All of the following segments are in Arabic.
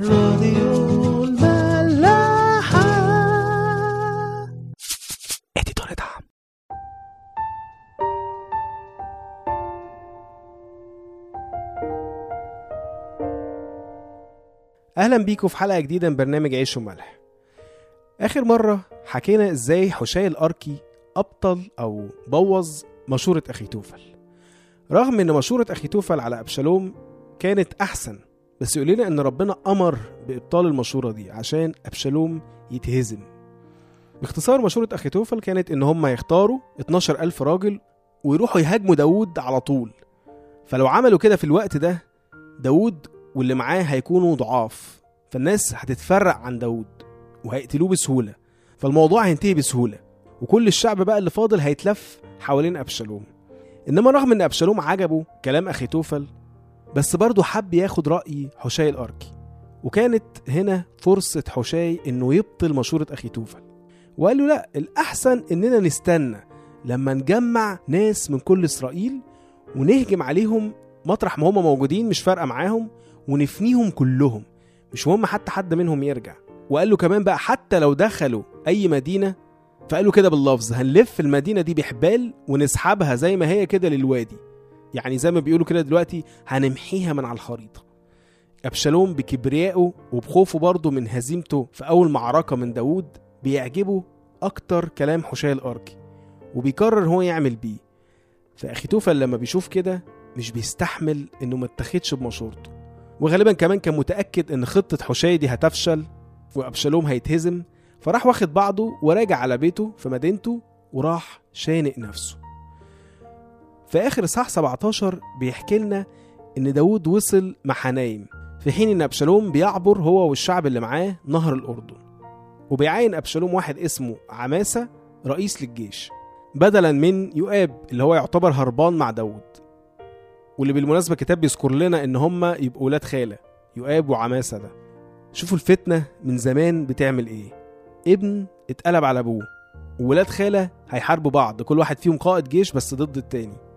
راديو الملاحة. اديتور دعم. أهلا بيكم في حلقة جديدة من برنامج عيش وملح. آخر مرة حكينا إزاي حشاي الأركي أبطل أو بوظ مشورة اخيتوفل رغم إن مشورة اخيتوفل على أبشالوم كانت أحسن بس يقول لنا إن ربنا أمر بإبطال المشورة دي عشان أبشالوم يتهزم. باختصار مشورة اخيتوفل كانت إن هم يختاروا 12000 راجل ويروحوا يهاجموا داوود على طول. فلو عملوا كده في الوقت ده داوود واللي معاه هيكونوا ضعاف. فالناس هتتفرق عن داوود وهيقتلوه بسهولة. فالموضوع هينتهي بسهولة. وكل الشعب بقى اللي فاضل هيتلف حوالين أبشالوم. إنما رغم إن أبشالوم عجبه كلام اخيتوفل بس برضه حب ياخد رأي حشاي الأركي. وكانت هنا فرصة حشاي إنه يبطل مشورة أخيتوفل وقال له لا الأحسن إننا نستنى لما نجمع ناس من كل إسرائيل ونهجم عليهم مطرح ما هم موجودين مش فارقة معاهم ونفنيهم كلهم. مش مهم حتى حد منهم يرجع. وقال له كمان بقى حتى لو دخلوا أي مدينة فقال له كده باللفظ هنلف المدينة دي بحبال ونسحبها زي ما هي كده للوادي. يعني زي ما بيقولوا كده دلوقتي هنمحيها من على الخريطة. أبشالوم بكبريائه وبخوفه برضه من هزيمته في أول معركة من داوود بيعجبه أكتر كلام حشاي الأركي وبيقرر هو يعمل بيه. فأخيتوفل لما بيشوف كده مش بيستحمل إنه ما اتخدش بمشورته. وغالبا كمان كان متأكد إن خطة حشاي دي هتفشل وأبشالوم هيتهزم فراح واخد بعضه وراجع على بيته في مدينته وراح شانق نفسه. في آخر إصحاح 17 بيحكي لنا إن داوود وصل محنايم. في حين إن أبشالوم بيعبر هو والشعب اللي معاه نهر الأردن. وبيعين أبشالوم واحد اسمه عماسة رئيس للجيش. بدلا من يؤاب اللي هو يعتبر هربان مع داوود. واللي بالمناسبة الكتاب بيذكر لنا إن هما يبقوا ولاد خالة يؤاب وعماسة ده. شوفوا الفتنة من زمان بتعمل إيه. ابن اتقلب على أبوه وولاد خالة هيحاربوا بعض كل واحد فيهم قائد جيش بس ضد التاني.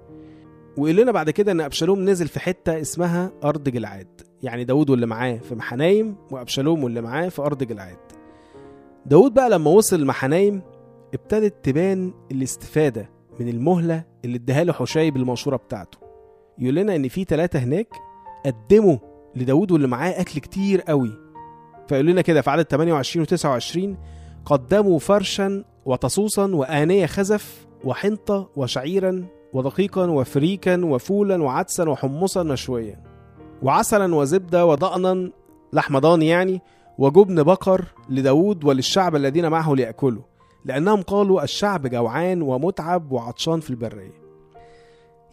وقال لنا بعد كده إن أبشالوم نزل في حتة اسمها أرض جلعاد. يعني داود واللي معاه في محنايم وأبشالوم واللي معاه في أرض جلعاد. داود بقى لما وصل محنايم ابتدت تبان الاستفادة من المهلة اللي اداها له حشاي بالمشوره بتاعته. يقول لنا إن في ثلاثة هناك قدموا لداود واللي معاه أكل كتير قوي. فيقول لنا كده في عدد 28 و 29 قدموا فرشا وتصوصا وآنية خزف وحنطة وشعيرا ودقيقا وفريكا وفولا وعدسا وحمصا مشويا. وعسلا وزبدة وضأنا لحم ضان يعني وجبن بقر لداود وللشعب الذين معه ليأكلوا لأنهم قالوا الشعب جوعان ومتعب وعطشان في البرية.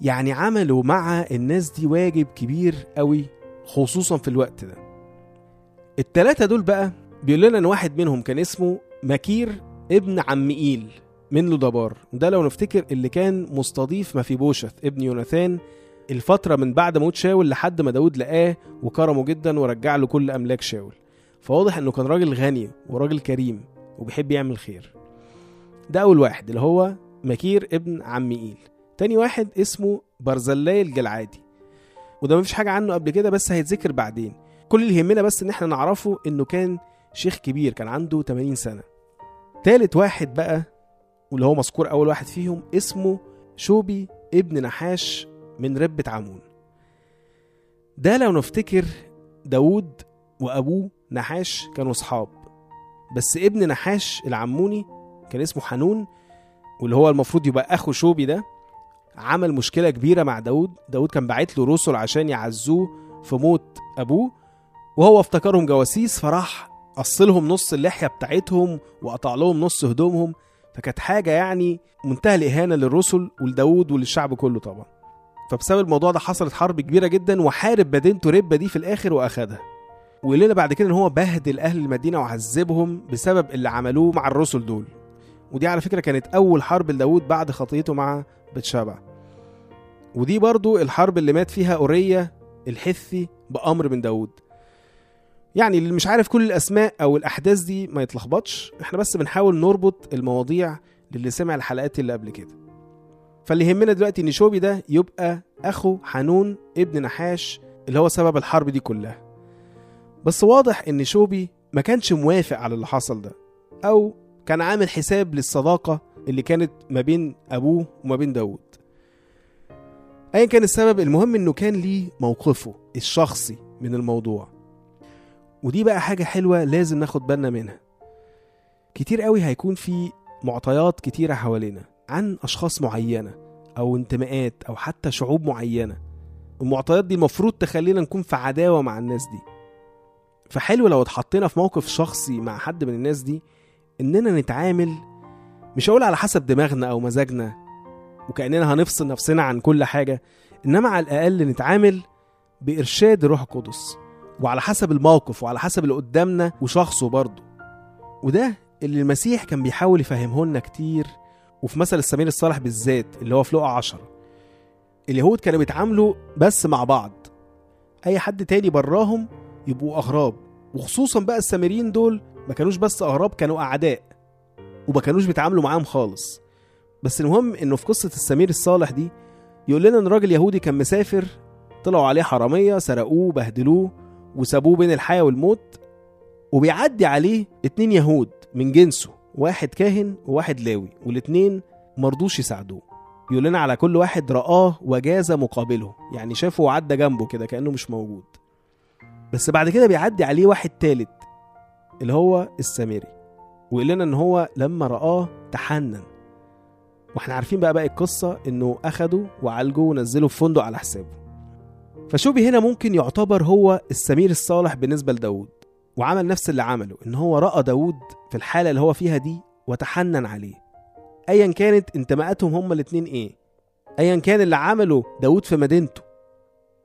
يعني عملوا مع الناس دي واجب كبير قوي خصوصا في الوقت ده. التلاتة دول بقى بيقول لنا إن واحد منهم كان اسمه مكير ابن عمئيل من لودبار وده لو نفتكر اللي كان مستضيف مفيبوشث ابن يوناثان الفترة من بعد موت شاول لحد ما داود لقاه وكرمه جدا ورجع له كل أملاك شاول. فواضح إنه كان راجل غني وراجل كريم وبيحب يعمل خير. ده أول واحد اللي هو مكير ابن عميئيل تاني واحد اسمه برزلاي الجلعادي. وده مفيش حاجة عنه قبل كده بس هيتذكر بعدين. كل اللي يهمنا بس إن إحنا نعرفه إنه كان شيخ كبير كان عنده 80 سنة. تالت واحد بقى واللي هو مذكور أول واحد فيهم اسمه شوبي ابن نحاش من ربة عمون ده لو نفتكر داود وأبوه نحاش كانوا صحاب بس ابن نحاش العموني كان اسمه حنون واللي هو المفروض يبقى أخو شوبي ده عمل مشكلة كبيرة مع داود داود كان باعت له رسل عشان يعزوه في موت أبوه وهو افتكرهم جواسيس فراح قصلهم نص اللحية بتاعتهم وقطع لهم نص هدومهم. فكانت حاجة يعني منتهى الإهانة للرسل ولداود وللشعب كله طبعا. فبسبب الموضوع ده حصلت حرب كبيرة جدا وحارب مدينته ربة دي في الآخر وأخدها. وقال لنا بعد كده إن هو بهدل أهل المدينة وعذبهم بسبب اللي عملوه مع الرسل دول. ودي على فكرة كانت أول حرب لداود بعد خطيته مع بتشابع ودي برضو الحرب اللي مات فيها أورية الحثي بأمر من داود يعني اللي مش عارف كل الأسماء أو الأحداث دي ما يتلخبطش. إحنا بس بنحاول نربط المواضيع للي سمع الحلقات اللي قبل كده. فاللي يهمنا دلوقتي إن شوبي ده يبقى أخو حنون ابن نحاش اللي هو سبب الحرب دي كلها. بس واضح إن شوبي ما كانش موافق على اللي حصل ده أو كان عامل حساب للصداقة اللي كانت ما بين أبوه وما بين داود ايا كان السبب المهم إنه كان ليه موقفه الشخصي من الموضوع. ودي بقى حاجة حلوة لازم ناخد بالنا منها. كتير قوي هيكون في معطيات كتيرة حوالينا عن أشخاص معينة أو انتماءات أو حتى شعوب معينة. المعطيات دي المفروض تخلينا نكون في عداوة مع الناس دي. فحلو لو اتحطينا في موقف شخصي مع حد من الناس دي إننا نتعامل مش هقول على حسب دماغنا أو مزاجنا وكأننا هنفصل نفسنا عن كل حاجة إنما على الأقل نتعامل بإرشاد الروح القدس وعلى حسب الموقف وعلى حسب اللي قدامنا وشخصه برضه. وده اللي المسيح كان بيحاول يفهمه لنا كتير وفي مثل السمير الصالح بالذات اللي هو في لقا عشرة. اليهود كانوا بيتعاملوا بس مع بعض. أي حد تاني براهم يبقوا أغراب. وخصوصا بقى السامريين دول ما كانوش بس أغراب كانوا أعداء. وما كانوش بيتعاملوا معاهم خالص. بس المهم إنه في قصة السمير الصالح دي يقول لنا إن راجل يهودي كان مسافر طلعوا عليه حرامية سرقوه بهدلوه. وسابوه بين الحياة والموت وبيعدي عليه اتنين يهود من جنسه واحد كاهن وواحد لاوي والاتنين مرضوش يساعدوه. يقول لنا على كل واحد رآه وجاز مقابله يعني شافه وعدى جنبه كده كأنه مش موجود. بس بعد كده بيعدي عليه واحد تالت اللي هو السامري. ويقول لنا إن هو لما رآه تحنن. وإحنا عارفين بقى باقي القصة إنه أخده وعالجه ونزله في فندق على حسابه. فشوبي هنا ممكن يعتبر هو السمير الصالح بالنسبة لداود وعمل نفس اللي عمله إن هو رأى داود في الحالة اللي هو فيها دي وتحنن عليه. ايا كانت انتماءاتهم هما الاتنين إيه؟ ايا كان اللي عمله داود في مدينته.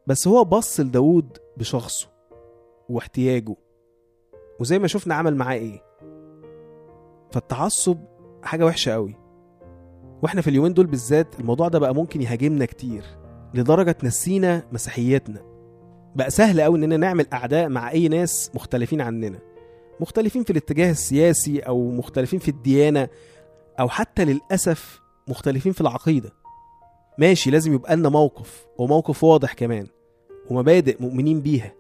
بس هو بص لداود بشخصه واحتياجه وزي ما شفنا عمل معاه إيه؟ فالتعصب حاجة وحشة قوي وإحنا في اليومين دول بالذات الموضوع ده بقى ممكن يهاجمنا كتير. لدرجة تنسينا مسيحيتنا. بقى سهل قوي إننا نعمل أعداء مع أي ناس مختلفين عننا. مختلفين في الاتجاه السياسي أو مختلفين في الديانة أو حتى للأسف مختلفين في العقيدة. ماشي لازم يبقى لنا موقف وموقف واضح كمان ومبادئ مؤمنين بيها.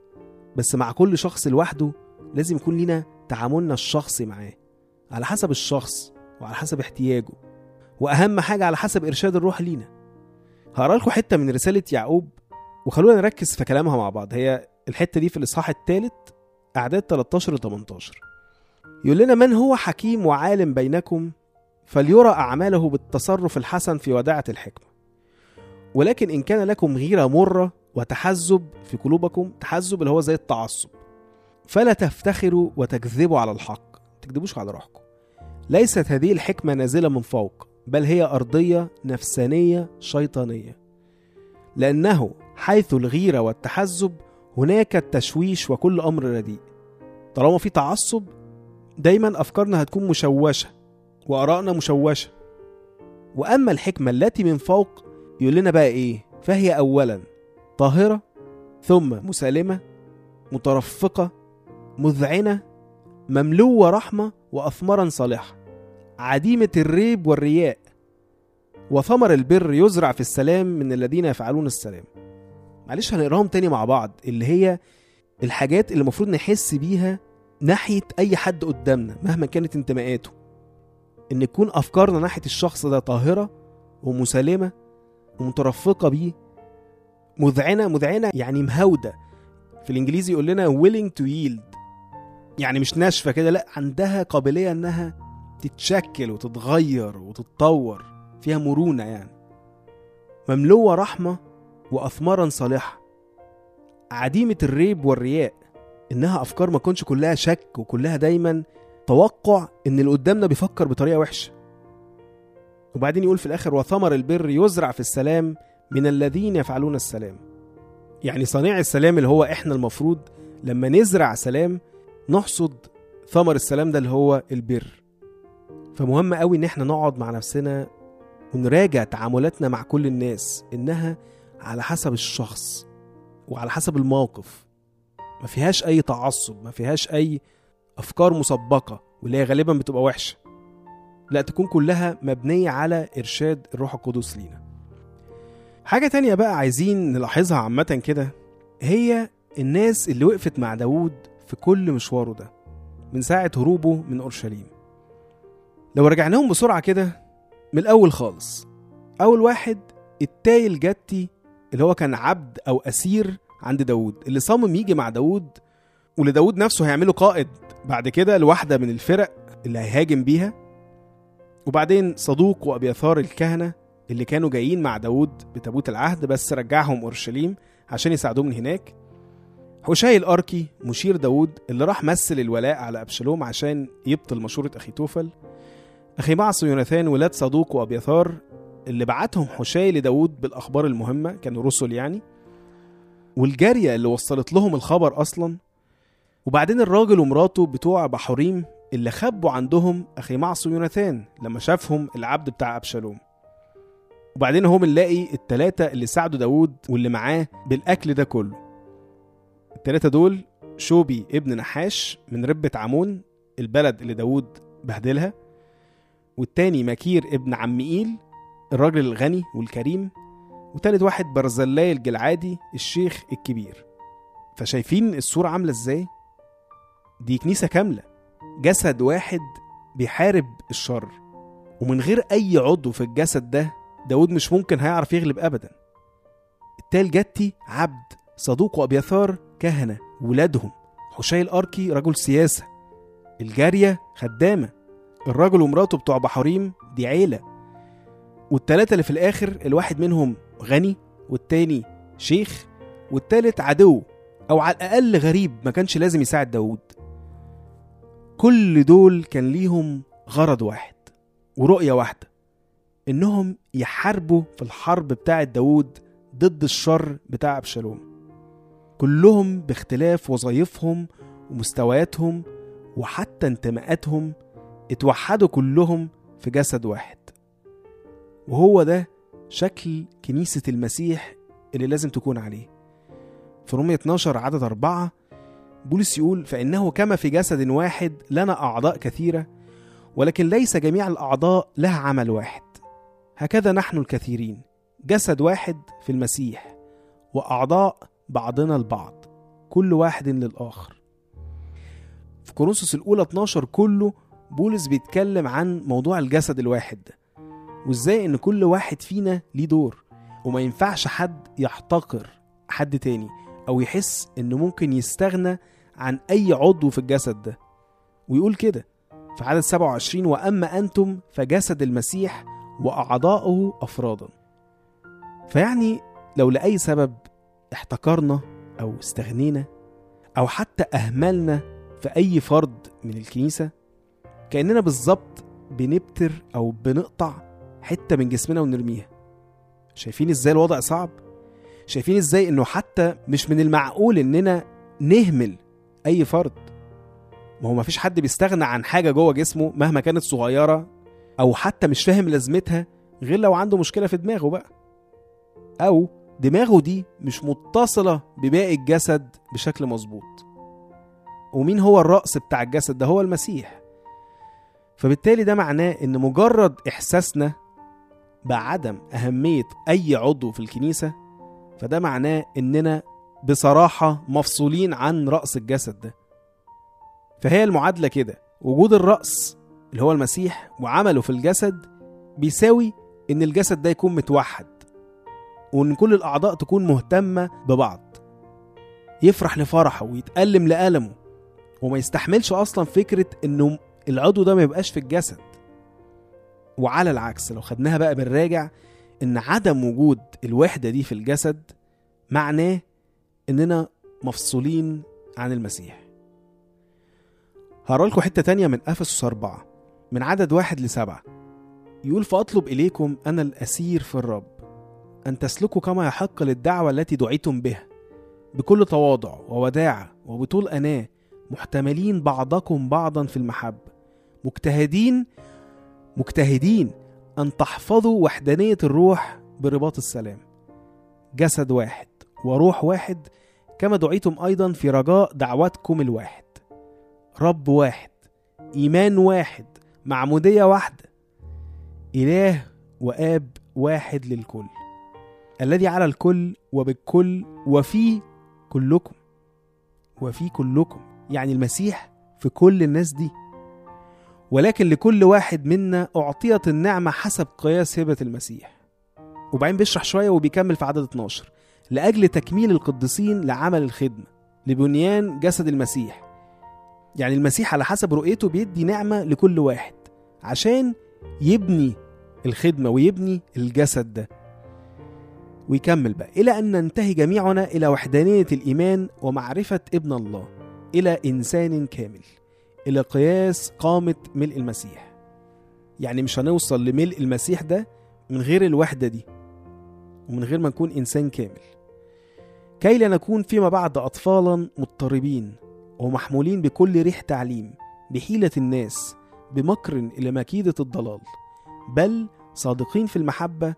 بس مع كل شخص لوحده لازم يكون لنا تعاملنا الشخصي معاه على حسب الشخص وعلى حسب احتياجه. وأهم حاجة على حسب إرشاد الروح لينا. هقرأ لكم حتة من رسالة يعقوب وخلونا نركز في كلامها مع بعض. هي الحتة دي في الإصحاح الثالث أعداد 13 ل 18 يقول لنا من هو حكيم وعالم بينكم فليرى أعماله بالتصرف الحسن في وداعة الحكمة؟ ولكن إن كان لكم غيرة مرة وتحزب في قلوبكم تحزب اللي هو زي التعصب فلا تفتخروا وتكذبوا على الحق. تكذبوش على روحكم. ليست هذه الحكمة نازلة من فوق بل هي أرضية نفسانية شيطانية. لأنه حيث الغيرة والتحزب هناك التشويش وكل أمر رديء. طالما في تعصب دايما أفكارنا هتكون مشوشة وآرائنا مشوشة. وأما الحكمة التي من فوق يقول لنا بقى إيه؟ فهي اولا طاهرة ثم مسالمة مترفقة مذعنة مملوه رحمة واثمارا صالحة. عديمة الريب والرياء. وثمر البر يزرع في السلام من الذين يفعلون السلام. معلش هنقراهم تاني مع بعض اللي هي الحاجات اللي المفروض نحس بيها ناحية أي حد قدامنا مهما كانت انتماءاته. إن تكون أفكارنا ناحية الشخص ده طاهرة ومسالمة ومترفقة بيه. مذعنة مذعنة يعني مهودة في الإنجليزي يقول لنا willing to yield. يعني مش ناشفة كده لأ عندها قابلية إنها تتشكل وتتغير وتتطور. فيها مرونة يعني. مملوة رحمة وأثمارا صالحة. عديمة الريب والرياء إنها أفكار ما تكونش كلها شك وكلها دايما توقع إن اللي قدامنا بيفكر بطريقة وحشة. وبعدين يقول في الآخر وثمر البر يزرع في السلام من الذين يفعلون السلام. يعني صنيع السلام اللي هو إحنا المفروض لما نزرع سلام نحصد ثمر السلام ده اللي هو البر. فمهم قوي إن إحنا نقعد مع نفسنا ونراجع تعاملاتنا مع كل الناس إنها على حسب الشخص وعلى حسب الموقف. ما فيهاش أي تعصب ما فيهاش أي أفكار مسبقة واللي هي غالبا بتبقى وحشة. لا تكون كلها مبنية على إرشاد الروح القدس لينا. حاجة تانية بقى عايزين نلاحظها عامة كده هي الناس اللي وقفت مع داوود في كل مشواره ده من ساعة هروبه من أورشليم. لو رجعناهم بسرعة كده من الأول خالص. أول واحد التاي الجتي اللي هو كان عبد أو أسير عند داود اللي صمم يجي مع داود واللي داود نفسه هيعمله قائد بعد كده لواحدة من الفرق اللي هيهاجم بيها. وبعدين صدوق وأبيثار الكهنة اللي كانوا جايين مع داود بتابوت العهد بس رجعهم أورشليم عشان يساعدوه من هناك. حشاي الأركي مشير داود اللي راح مثل الولاء على أبشالوم عشان يبطل مشورة أخيتوفل أخي معص ويوناثان ولاد صدوق وأبيثار اللي بعتهم حشاي لداود بالأخبار المهمة كانوا رسل يعني والجارية اللي وصلت لهم الخبر أصلا وبعدين الراجل ومراته بتوع بحوريم اللي خبوا عندهم أخي معص ويوناثان لما شافهم العبد بتاع أبشالوم. وبعدين هو بنلاقي التلاتة اللي ساعدوا داود واللي معاه بالأكل ده كله. التلاتة دول شوبي ابن نحاش من ربة عمون البلد اللي داود بهدلها. والتاني مكير ابن عمئيل الراجل الغني والكريم وتالت واحد برزلاي الجلعادي الشيخ الكبير. فشايفين الصورة عاملة إزاي؟ دي كنيسة كاملة جسد واحد بيحارب الشر. ومن غير أي عضو في الجسد ده داود مش ممكن هيعرف يغلب أبدا. التال جتي عبد صدوق وأبيثار كهنة ولادهم. حشاي الأركي رجل سياسة. الجارية خدامة. الراجل ومراته بتوع بحريم دي عيلة. والتلاتة اللي في الآخر الواحد منهم غني والتاني شيخ والتالت عدو أو على الأقل غريب ما كانش لازم يساعد داود كل دول كان ليهم غرض واحد ورؤية واحدة إنهم يحاربوا في الحرب بتاعة داود ضد الشر بتاع أبشالوم. كلهم باختلاف وظائفهم ومستوياتهم وحتى انتماءاتهم اتوحدوا كلهم في جسد واحد. وهو ده شكل كنيسة المسيح اللي لازم تكون عليه. في رومية 12 عدد أربعة بولس يقول فإنه كما في جسد واحد لنا أعضاء كثيرة ولكن ليس جميع الأعضاء لها عمل واحد. هكذا نحن الكثيرين جسد واحد في المسيح وأعضاء بعضنا البعض كل واحد للآخر. في كورنثوس الأولى 12 كله بولس بيتكلم عن موضوع الجسد الواحد وإزاي إن كل واحد فينا ليه دور وما ينفعش حد يحتقر حد تاني أو يحس إنه ممكن يستغنى عن أي عضو في الجسد ده ويقول كده في عدد 27 وأما أنتم فجسد المسيح وأعضاؤه أفرادا. فيعني لو لأي سبب احتكرنا أو استغنينا أو حتى أهملنا في أي فرد من الكنيسة كأننا بالظبط بنبتر أو بنقطع حتة من جسمنا ونرميها. شايفين إزاي الوضع صعب؟ شايفين إزاي إنه حتى مش من المعقول إننا نهمل أي فرد؟ ما هو مفيش حد بيستغنى عن حاجة جوه جسمه مهما كانت صغيرة أو حتى مش فاهم لازمتها غير لو عنده مشكلة في دماغه بقى. أو دماغه دي مش متصلة بباقي الجسد بشكل مظبوط. ومين هو الرأس بتاع الجسد ده؟ هو المسيح. فبالتالي ده معناه إن مجرد إحساسنا بعدم أهمية أي عضو في الكنيسة فده معناه إننا بصراحة مفصولين عن رأس الجسد ده. فهي المعادلة كده وجود الرأس اللي هو المسيح وعمله في الجسد بيساوي إن الجسد ده يكون متوحد وإن كل الأعضاء تكون مهتمة ببعض. يفرح لفرحه ويتألم لألمه وما يستحملش أصلا فكرة إنه العضو ده ما يبقاش في الجسد. وعلى العكس لو خدناها بقى بالراجع إن عدم وجود الوحدة دي في الجسد معناه إننا مفصولين عن المسيح. هقرأ لكم حتة تانية من أفسس أربعة من عدد واحد لسبعة. يقول فأطلب إليكم أنا الأسير في الرب أن تسلكوا كما يحق للدعوة التي دعيتم بها بكل تواضع ووداعة وبطول أناة محتملين بعضكم بعضا في المحبة. مجتهدين مجتهدين أن تحفظوا وحدانية الروح برباط السلام. جسد واحد وروح واحد كما دعيتم أيضا في رجاء دعوتكم الواحد. رب واحد إيمان واحد معمودية واحدة. إله وآب واحد للكل. الذي على الكل وبالكل وفي كلكم. وفي كلكم. يعني المسيح في كل الناس دي. ولكن لكل واحد منا أعطيت النعمة حسب قياس هبة المسيح. وبعدين بيشرح شوية وبيكمل في عدد 12 لأجل تكميل القديسين لعمل الخدمة لبنيان جسد المسيح. يعني المسيح على حسب رؤيته بيدي نعمة لكل واحد عشان يبني الخدمة ويبني الجسد ده. ويكمل بقى. إلى أن ننتهي جميعنا إلى وحدانية الإيمان ومعرفة ابن الله إلى إنسان كامل. إلى قياس قامة ملء المسيح. يعني مش هنوصل لملء المسيح ده من غير الوحدة دي ومن غير ما نكون إنسان كامل. كي لا نكون فيما بعد أطفالا مضطربين ومحمولين بكل ريح تعليم بحيلة الناس بمكر إلى مكيدة الضلال بل صادقين في المحبة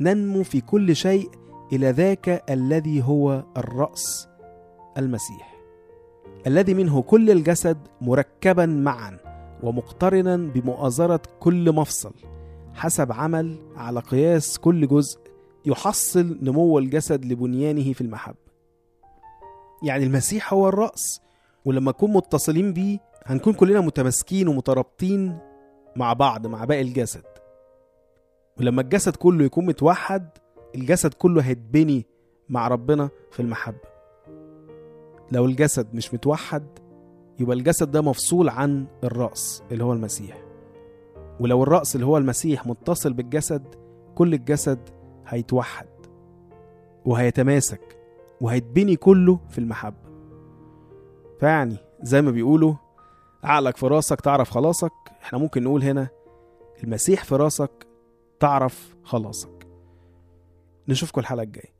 ننمو في كل شيء إلى ذاك الذي هو الرأس المسيح. الذي منه كل الجسد مركبا معا ومقترنا بمؤازرة كل مفصل حسب عمل على قياس كل جزء يحصل نمو الجسد لبنيانه في المحبة. يعني المسيح هو الرأس ولما نكون متصلين بيه هنكون كلنا متماسكين ومترابطين مع بعض مع باقي الجسد. ولما الجسد كله يكون متوحد الجسد كله هيتبني مع ربنا في المحبة. لو الجسد مش متوحد يبقى الجسد ده مفصول عن الرأس اللي هو المسيح. ولو الرأس اللي هو المسيح متصل بالجسد كل الجسد هيتوحد وهيتماسك وهيتبني كله في المحبة. فيعني زي ما بيقولوا عقلك في راسك تعرف خلاصك. إحنا ممكن نقول هنا المسيح في راسك تعرف خلاصك. نشوفكم الحلقة الجاية.